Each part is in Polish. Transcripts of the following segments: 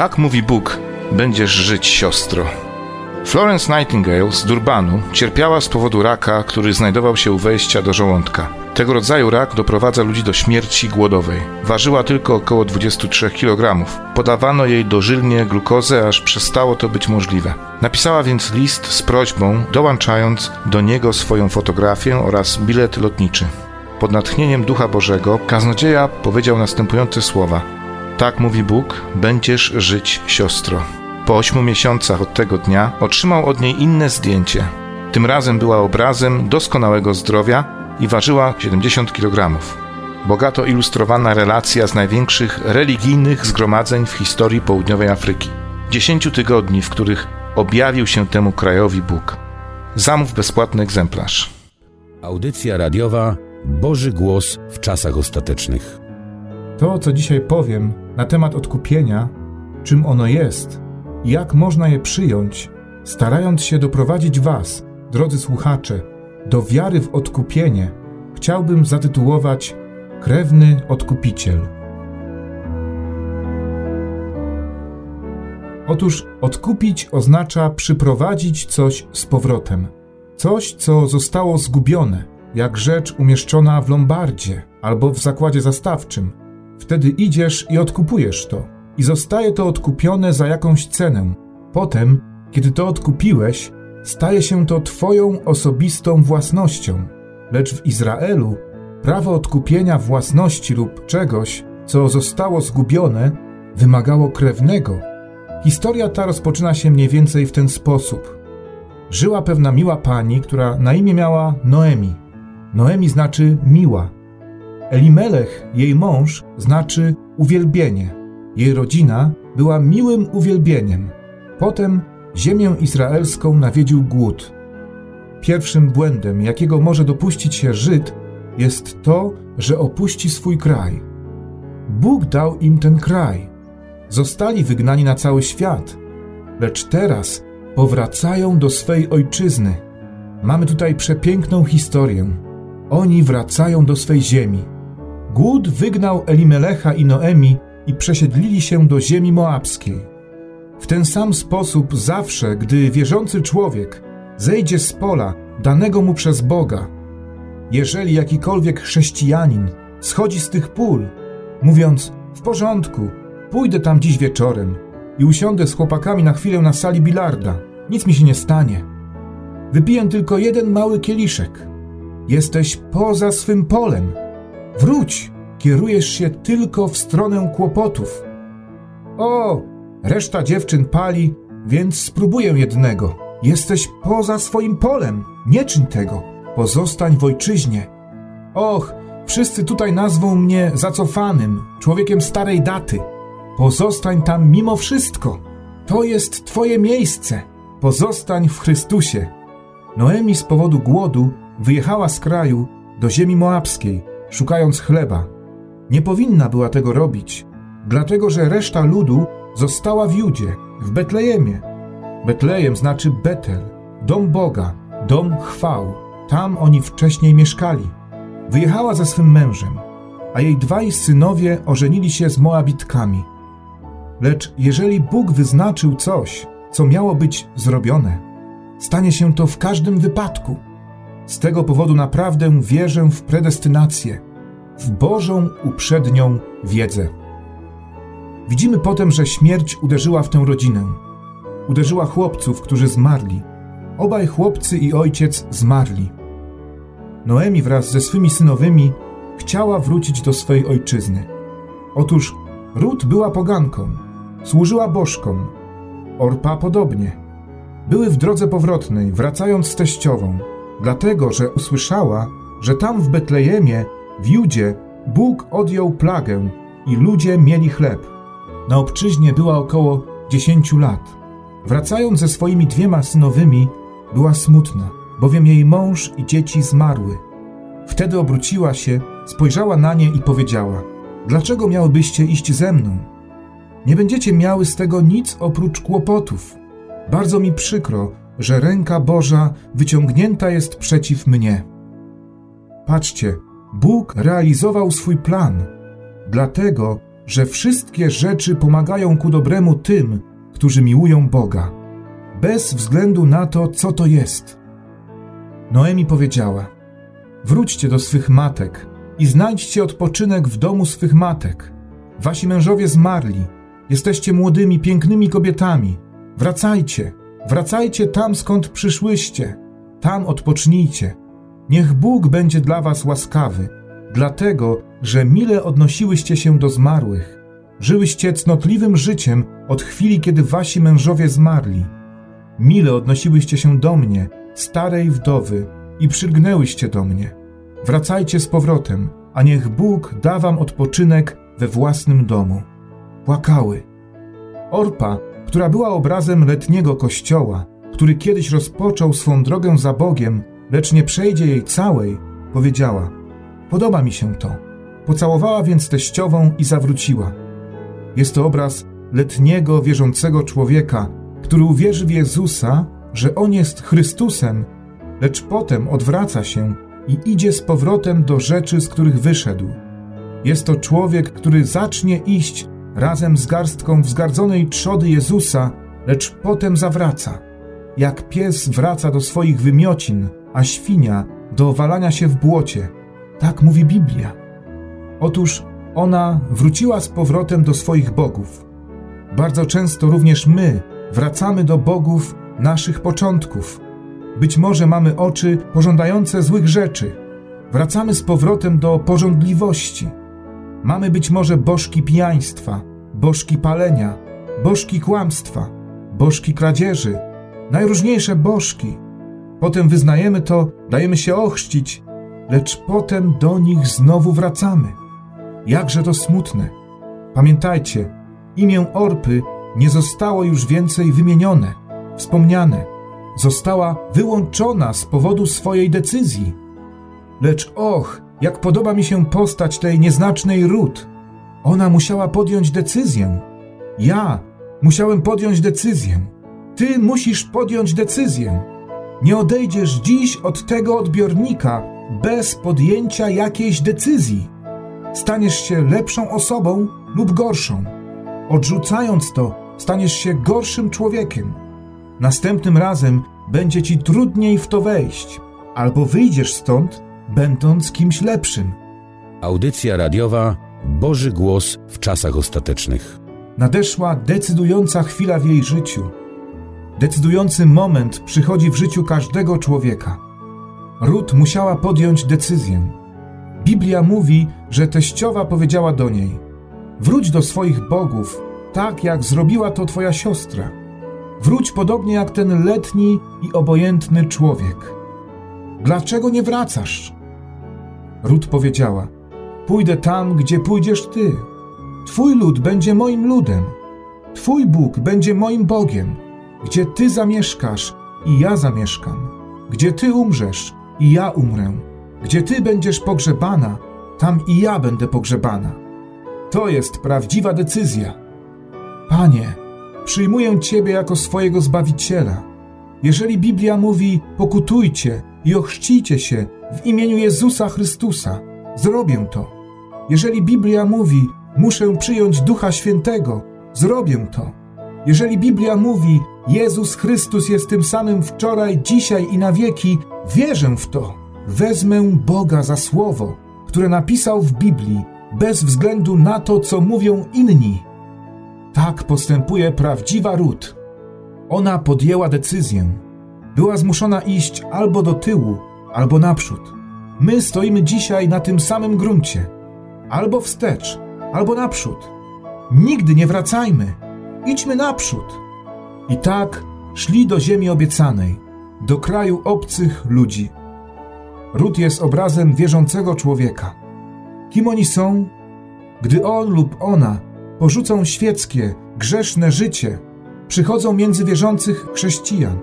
Tak mówi Bóg, będziesz żyć, siostro. Florence Nightingale z Durbanu cierpiała z powodu raka, który znajdował się u wejścia do żołądka. Tego rodzaju rak doprowadza ludzi do śmierci głodowej. Ważyła tylko około 23 kg. Podawano jej dożylnie glukozę, aż przestało to być możliwe. Napisała więc list z prośbą, dołączając do niego swoją fotografię oraz bilet lotniczy. Pod natchnieniem Ducha Bożego kaznodzieja powiedział następujące słowa: Tak mówi Bóg, będziesz żyć, siostro. Po ośmiu miesiącach od tego dnia otrzymał od niej inne zdjęcie. Tym razem była obrazem doskonałego zdrowia i ważyła 70 kg. Bogato ilustrowana relacja z największych religijnych zgromadzeń w historii południowej Afryki. Dziesięciu tygodni, w których objawił się temu krajowi Bóg. Zamów bezpłatny egzemplarz. Audycja radiowa Boży Głos w czasach ostatecznych. To, co dzisiaj powiem na temat odkupienia, czym ono jest jak można je przyjąć, starając się doprowadzić Was, drodzy słuchacze, do wiary w odkupienie, chciałbym zatytułować Krewny Odkupiciel. Otóż odkupić oznacza przyprowadzić coś z powrotem. Coś, co zostało zgubione, jak rzecz umieszczona w lombardzie albo w zakładzie zastawczym. Wtedy idziesz i odkupujesz to. I zostaje to odkupione za jakąś cenę. Potem, kiedy to odkupiłeś, staje się to Twoją osobistą własnością. Lecz w Izraelu prawo odkupienia własności lub czegoś, co zostało zgubione, wymagało krewnego. Historia ta rozpoczyna się mniej więcej w ten sposób. Żyła pewna miła pani, która na imię miała Noemi. Noemi znaczy miła. Elimelech, jej mąż, znaczy uwielbienie. Jej rodzina była miłym uwielbieniem. Potem ziemię izraelską nawiedził głód. Pierwszym błędem, jakiego może dopuścić się Żyd, jest to, że opuści swój kraj. Bóg dał im ten kraj. Zostali wygnani na cały świat, lecz teraz powracają do swej ojczyzny. Mamy tutaj przepiękną historię. Oni wracają do swej ziemi. Głód wygnał Elimelecha i Noemi i przesiedlili się do ziemi moabskiej. W ten sam sposób zawsze, gdy wierzący człowiek zejdzie z pola danego mu przez Boga, jeżeli jakikolwiek chrześcijanin schodzi z tych pól, mówiąc: W porządku, pójdę tam dziś wieczorem i usiądę z chłopakami na chwilę na sali bilarda, nic mi się nie stanie. Wypiję tylko jeden mały kieliszek. Jesteś poza swym polem. Wróć, kierujesz się tylko w stronę kłopotów. O, reszta dziewczyn pali, więc spróbuję jednego. Jesteś poza swoim polem, nie czyń tego. Pozostań w ojczyźnie. Och, wszyscy tutaj nazwą mnie zacofanym, człowiekiem starej daty. Pozostań tam mimo wszystko. To jest Twoje miejsce. Pozostań w Chrystusie. Noemi z powodu głodu wyjechała z kraju do ziemi moabskiej, szukając chleba. Nie powinna była tego robić, dlatego że reszta ludu została w Judzie, w Betlejemie. Betlejem znaczy Betel, dom Boga, dom chwał. Tam oni wcześniej mieszkali. Wyjechała ze swym mężem, a jej dwaj synowie ożenili się z Moabitkami. Lecz jeżeli Bóg wyznaczył coś, co miało być zrobione, stanie się to w każdym wypadku. Z tego powodu naprawdę wierzę w predestynację, w Bożą uprzednią wiedzę. Widzimy potem, że śmierć uderzyła w tę rodzinę. Uderzyła chłopców, którzy zmarli. Obaj chłopcy i ojciec zmarli. Noemi wraz ze swymi synowymi chciała wrócić do swej ojczyzny. Otóż Rut była poganką, służyła bożkom, Orpa podobnie. Były w drodze powrotnej, wracając z teściową, dlatego że usłyszała, że tam w Betlejemie, w Judzie, Bóg odjął plagę i ludzie mieli chleb. Na obczyźnie była około dziesięciu lat. Wracając ze swoimi dwiema synowymi, była smutna, bowiem jej mąż i dzieci zmarły. Wtedy obróciła się, spojrzała na nie i powiedziała: Dlaczego miałybyście iść ze mną? Nie będziecie miały z tego nic oprócz kłopotów. Bardzo mi przykro, że ręka Boża wyciągnięta jest przeciw mnie. Patrzcie, Bóg realizował swój plan. Dlatego że wszystkie rzeczy pomagają ku dobremu tym, którzy miłują Boga, bez względu na to, co to jest. Noemi powiedziała: Wróćcie do swych matek i znajdźcie odpoczynek w domu swych matek. Wasi mężowie zmarli, jesteście młodymi, pięknymi kobietami. Wracajcie, wracajcie tam, skąd przyszłyście, tam odpocznijcie. Niech Bóg będzie dla was łaskawy, dlatego, że mile odnosiłyście się do zmarłych. Żyłyście cnotliwym życiem od chwili, kiedy wasi mężowie zmarli. Mile odnosiłyście się do mnie, starej wdowy, i przylgnęłyście do mnie. Wracajcie z powrotem, a niech Bóg da wam odpoczynek we własnym domu. Płakały. Orpa, która była obrazem letniego kościoła, który kiedyś rozpoczął swą drogę za Bogiem, lecz nie przejdzie jej całej, powiedziała: Podoba mi się to. Pocałowała więc teściową i zawróciła. Jest to obraz letniego, wierzącego człowieka, który uwierzy w Jezusa, że On jest Chrystusem, lecz potem odwraca się i idzie z powrotem do rzeczy, z których wyszedł. Jest to człowiek, który zacznie iść razem z garstką wzgardzonej trzody Jezusa, lecz potem zawraca. Jak pies wraca do swoich wymiocin, a świnia do walania się w błocie. Tak mówi Biblia. Otóż ona wróciła z powrotem do swoich bogów. Bardzo często również my wracamy do bogów naszych początków. Być może mamy oczy pożądające złych rzeczy. Wracamy z powrotem do porządliwości. Mamy być może bożki pijaństwa, bożki palenia, bożki kłamstwa, bożki kradzieży, najróżniejsze bożki. Potem wyznajemy to, dajemy się ochrzcić, lecz potem do nich znowu wracamy. Jakże to smutne. Pamiętajcie, imię Orpy nie zostało już więcej wymienione, wspomniane. Została wyłączona z powodu swojej decyzji. Lecz och, jak podoba mi się postać tej nieznacznej Rut. Ona musiała podjąć decyzję. Ja musiałem podjąć decyzję. Ty musisz podjąć decyzję. Nie odejdziesz dziś od tego odbiornika bez podjęcia jakiejś decyzji. Staniesz się lepszą osobą lub gorszą. Odrzucając to, staniesz się gorszym człowiekiem. Następnym razem będzie ci trudniej w to wejść, albo wyjdziesz stąd, będąc kimś lepszym. Audycja radiowa Boży Głos w czasach ostatecznych. Nadeszła decydująca chwila w jej życiu. Decydujący moment przychodzi w życiu każdego człowieka. Rut musiała podjąć decyzję. Biblia mówi, że teściowa powiedziała do niej: Wróć do swoich bogów, tak jak zrobiła to twoja siostra. Wróć podobnie jak ten letni i obojętny człowiek. Dlaczego nie wracasz? Rut powiedziała: Pójdę tam, gdzie pójdziesz ty. Twój lud będzie moim ludem. Twój Bóg będzie moim Bogiem. Gdzie ty zamieszkasz i ja zamieszkam. Gdzie ty umrzesz i ja umrę. Gdzie ty będziesz pogrzebana, tam i ja będę pogrzebana. To jest prawdziwa decyzja. Panie, przyjmuję Ciebie jako swojego Zbawiciela. Jeżeli Biblia mówi pokutujcie i ochrzcijcie się w imieniu Jezusa Chrystusa, zrobię to. Jeżeli Biblia mówi muszę przyjąć Ducha Świętego, zrobię to. Jeżeli Biblia mówi Jezus Chrystus jest tym samym wczoraj, dzisiaj i na wieki, wierzę w to. Wezmę Boga za słowo, które napisał w Biblii, bez względu na to, co mówią inni. Tak postępuje prawdziwa Rut. Ona podjęła decyzję. Była zmuszona iść albo do tyłu, albo naprzód. My stoimy dzisiaj na tym samym gruncie. Albo wstecz, albo naprzód. Nigdy nie wracajmy. Idźmy naprzód. I tak szli do ziemi obiecanej, do kraju obcych ludzi. Rut jest obrazem wierzącego człowieka. Kim oni są? Gdy on lub ona porzucą świeckie, grzeszne życie, przychodzą między wierzących chrześcijan.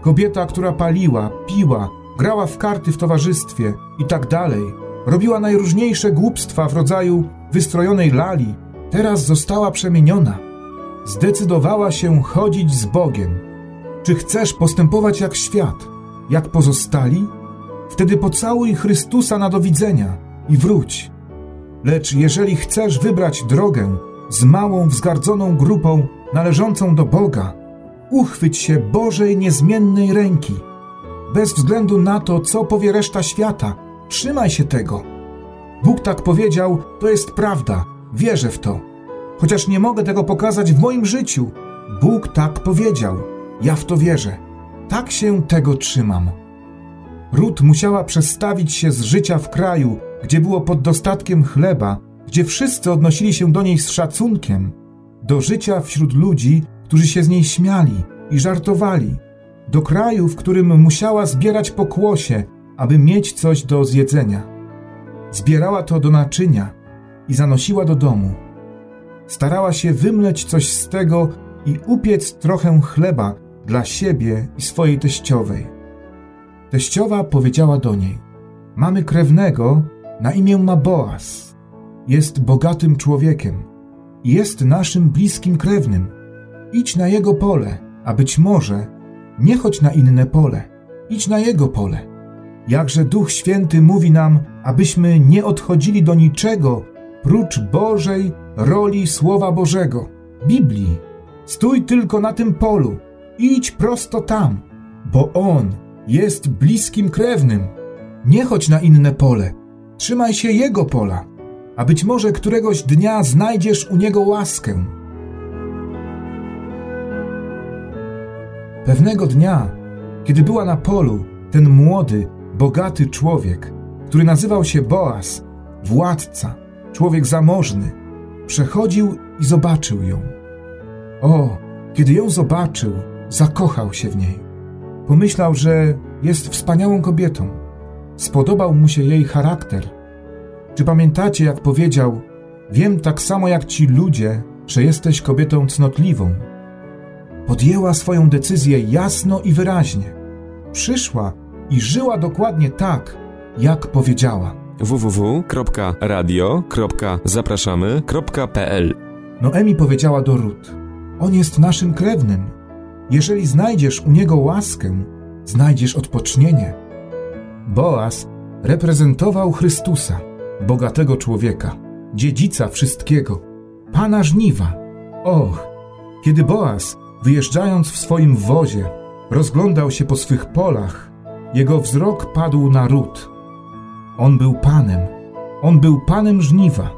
Kobieta, która paliła, piła, grała w karty w towarzystwie i tak dalej, robiła najróżniejsze głupstwa w rodzaju wystrojonej lali, teraz została przemieniona. Zdecydowała się chodzić z Bogiem. Czy chcesz postępować jak świat, jak pozostali? Wtedy pocałuj Chrystusa na do widzenia i wróć. Lecz jeżeli chcesz wybrać drogę z małą, wzgardzoną grupą należącą do Boga, uchwyć się Bożej niezmiennej ręki. Bez względu na to, co powie reszta świata, trzymaj się tego. Bóg tak powiedział, to jest prawda, wierzę w to. Chociaż nie mogę tego pokazać w moim życiu, Bóg tak powiedział, ja w to wierzę. Tak się tego trzymam. Rut musiała przestawić się z życia w kraju, gdzie było pod dostatkiem chleba, gdzie wszyscy odnosili się do niej z szacunkiem, do życia wśród ludzi, którzy się z niej śmiali i żartowali, do kraju, w którym musiała zbierać pokłosie, aby mieć coś do zjedzenia. Zbierała to do naczynia i zanosiła do domu. Starała się wymleć coś z tego i upiec trochę chleba dla siebie i swojej teściowej. Teściowa powiedziała do niej: Mamy krewnego, na imię ma Boaz. Jest bogatym człowiekiem jest naszym bliskim krewnym. Idź na jego pole, a być może nie chodź na inne pole, idź na jego pole. Jakże Duch Święty mówi nam, abyśmy nie odchodzili do niczego prócz Bożej roli Słowa Bożego, Biblii. Stój tylko na tym polu, idź prosto tam, bo On jest bliskim krewnym. Nie chodź na inne pole, trzymaj się Jego pola, a być może któregoś dnia znajdziesz u Niego łaskę. Pewnego dnia, kiedy była na polu, ten młody, bogaty człowiek, który nazywał się Boaz, władca, człowiek zamożny, przechodził i zobaczył ją. O, kiedy ją zobaczył, zakochał się w niej. Pomyślał, że jest wspaniałą kobietą. Spodobał mu się jej charakter. Czy pamiętacie, jak powiedział: Wiem tak samo jak ci ludzie, że jesteś kobietą cnotliwą. Podjęła swoją decyzję jasno i wyraźnie. Przyszła i żyła dokładnie tak, jak powiedziała. www.radio.zapraszamy.pl Noemi powiedziała do Rut: On jest naszym krewnym. Jeżeli znajdziesz u niego łaskę, znajdziesz odpocznienie. Boaz reprezentował Chrystusa, bogatego człowieka, dziedzica wszystkiego, pana żniwa. Och, kiedy Boaz, wyjeżdżając w swoim wozie, rozglądał się po swych polach, jego wzrok padł na Rut. On był panem, on był panem żniwa,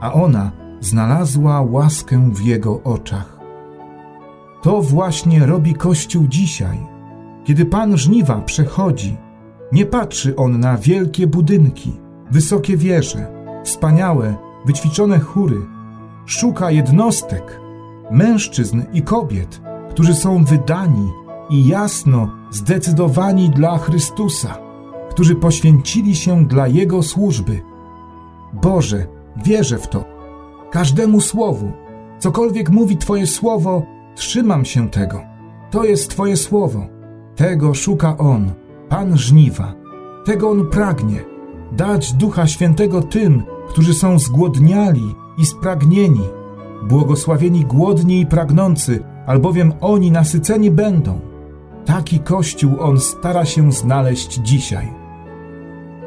a ona znalazła łaskę w jego oczach. To właśnie robi Kościół dzisiaj. Kiedy Pan żniwa przechodzi, nie patrzy on na wielkie budynki, wysokie wieże, wspaniałe, wyćwiczone chóry. Szuka jednostek, mężczyzn i kobiet, którzy są wydani i jasno zdecydowani dla Chrystusa, którzy poświęcili się dla Jego służby. Boże, wierzę w to. Każdemu słowu, cokolwiek mówi Twoje słowo, trzymam się tego. To jest Twoje słowo. Tego szuka On, Pan żniwa. Tego On pragnie. Dać Ducha Świętego tym, którzy są zgłodniali i spragnieni. Błogosławieni głodni i pragnący, albowiem oni nasyceni będą. Taki Kościół On stara się znaleźć dzisiaj.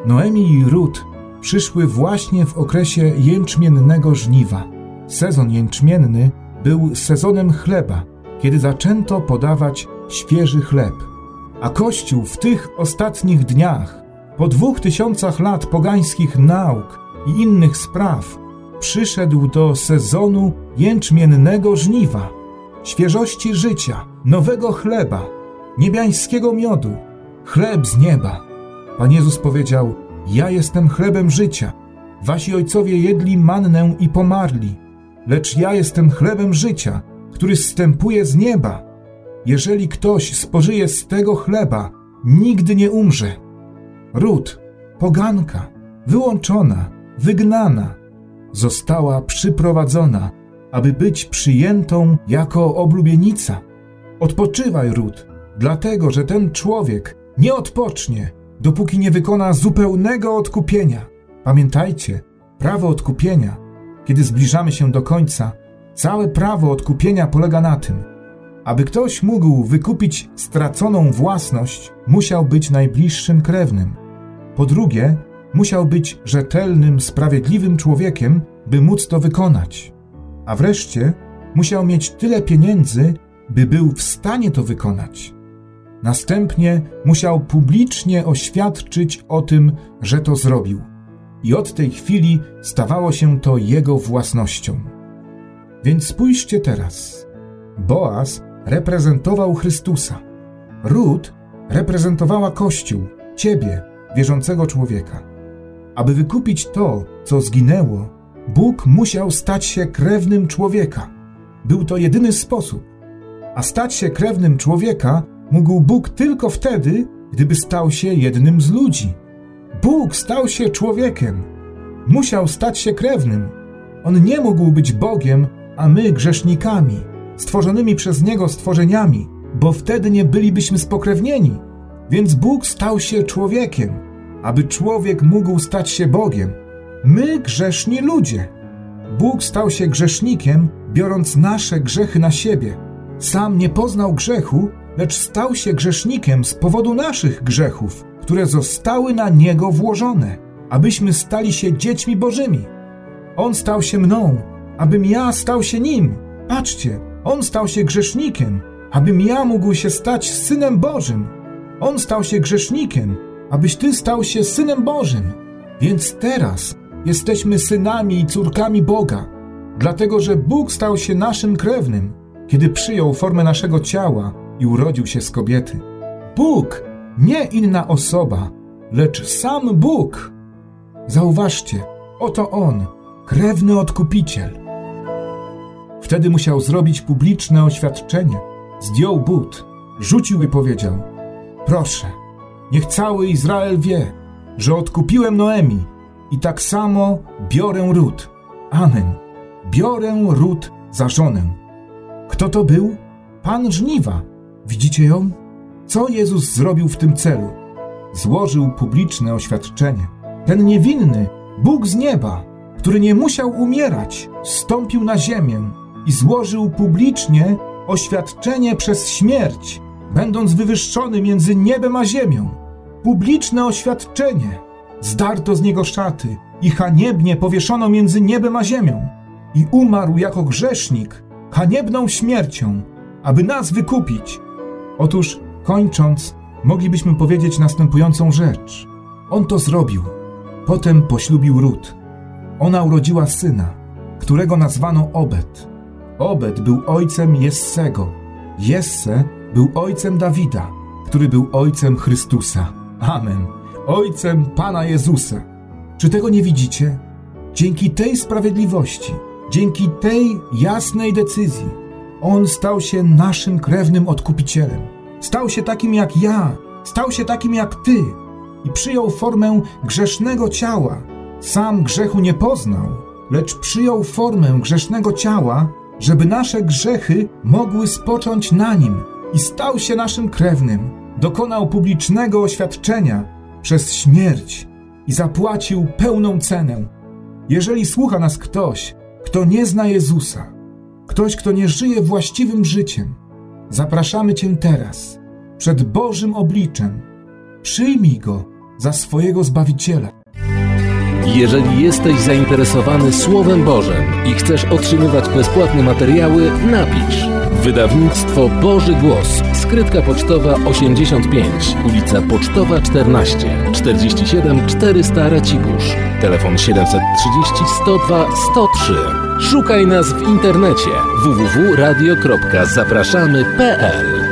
Noemi i Rut przyszły właśnie w okresie jęczmiennego żniwa. Sezon jęczmienny był sezonem chleba, kiedy zaczęto podawać świeży chleb. A Kościół w tych ostatnich dniach, po dwóch tysiącach lat pogańskich nauk i innych spraw, przyszedł do sezonu jęczmiennego żniwa, świeżości życia, nowego chleba, niebiańskiego miodu, chleb z nieba. Pan Jezus powiedział: Ja jestem chlebem życia. Wasi ojcowie jedli mannę i pomarli, lecz ja jestem chlebem życia, który zstępuje z nieba. Jeżeli ktoś spożyje z tego chleba, nigdy nie umrze. Ród, poganka, wyłączona, wygnana, została przyprowadzona, aby być przyjętą jako oblubienica. Odpoczywaj, Ród, dlatego że ten człowiek nie odpocznie, dopóki nie wykona zupełnego odkupienia. Pamiętajcie, prawo odkupienia, kiedy zbliżamy się do końca, całe prawo odkupienia polega na tym, aby ktoś mógł wykupić straconą własność, musiał być najbliższym krewnym. Po drugie, musiał być rzetelnym, sprawiedliwym człowiekiem, by móc to wykonać. A wreszcie musiał mieć tyle pieniędzy, by był w stanie to wykonać. Następnie musiał publicznie oświadczyć o tym, że to zrobił. I od tej chwili stawało się to jego własnością. Więc spójrzcie teraz. Boaz reprezentował Chrystusa. Ród reprezentowała Kościół, ciebie, wierzącego człowieka. Aby wykupić to, co zginęło, Bóg musiał stać się krewnym człowieka. Był to jedyny sposób. A stać się krewnym człowieka mógł Bóg tylko wtedy, gdyby stał się jednym z ludzi. Bóg stał się człowiekiem. Musiał stać się krewnym. On nie mógł być Bogiem, a my grzesznikami, stworzonymi przez Niego stworzeniami, bo wtedy nie bylibyśmy spokrewnieni. Więc Bóg stał się człowiekiem, aby człowiek mógł stać się Bogiem. My grzeszni ludzie. Bóg stał się grzesznikiem, biorąc nasze grzechy na siebie. Sam nie poznał grzechu, lecz stał się grzesznikiem z powodu naszych grzechów, które zostały na Niego włożone, abyśmy stali się dziećmi Bożymi. On stał się mną, abym ja stał się Nim. Patrzcie, On stał się grzesznikiem, abym ja mógł się stać Synem Bożym. On stał się grzesznikiem, abyś Ty stał się Synem Bożym. Więc teraz jesteśmy synami i córkami Boga, dlatego że Bóg stał się naszym krewnym, kiedy przyjął formę naszego ciała i urodził się z kobiety. Bóg, nie inna osoba, lecz sam Bóg. Zauważcie, oto On, krewny odkupiciel. Wtedy musiał zrobić publiczne oświadczenie. Zdjął but, rzucił i powiedział: Proszę, niech cały Izrael wie, że odkupiłem Noemi i tak samo biorę ród. Amen. Biorę ród za żonę. Kto to był? Pan żniwa. Widzicie ją? Co Jezus zrobił w tym celu? Złożył publiczne oświadczenie. Ten niewinny, Bóg z nieba, który nie musiał umierać, stąpił na ziemię i złożył publicznie oświadczenie przez śmierć, będąc wywyższony między niebem a ziemią. Publiczne oświadczenie. Zdarto z niego szaty i haniebnie powieszono między niebem a ziemią. I umarł jako grzesznik, haniebną śmiercią, aby nas wykupić. Otóż, kończąc, moglibyśmy powiedzieć następującą rzecz. On to zrobił. Potem poślubił Ród. Ona urodziła syna, którego nazwano Obed. Obed był ojcem Jessego. Jesse był ojcem Dawida, który był ojcem Chrystusa. Amen. Ojcem Pana Jezusa. Czy tego nie widzicie? Dzięki tej sprawiedliwości, dzięki tej jasnej decyzji, On stał się naszym krewnym odkupicielem. Stał się takim jak ja, stał się takim jak ty i przyjął formę grzesznego ciała. Sam grzechu nie poznał, lecz przyjął formę grzesznego ciała, żeby nasze grzechy mogły spocząć na nim i stał się naszym krewnym. Dokonał publicznego oświadczenia przez śmierć i zapłacił pełną cenę. Jeżeli słucha nas ktoś, kto nie zna Jezusa, ktoś, kto nie żyje właściwym życiem, zapraszamy Cię teraz, przed Bożym obliczem. Przyjmij Go za swojego Zbawiciela. Jeżeli jesteś zainteresowany Słowem Bożym i chcesz otrzymywać bezpłatne materiały, napisz. Wydawnictwo Boży Głos, skrytka pocztowa 85, ulica Pocztowa 14, 47 400 Racibórz. Telefon 730 102 103. Szukaj nas w internecie. www.radio.zapraszamy.pl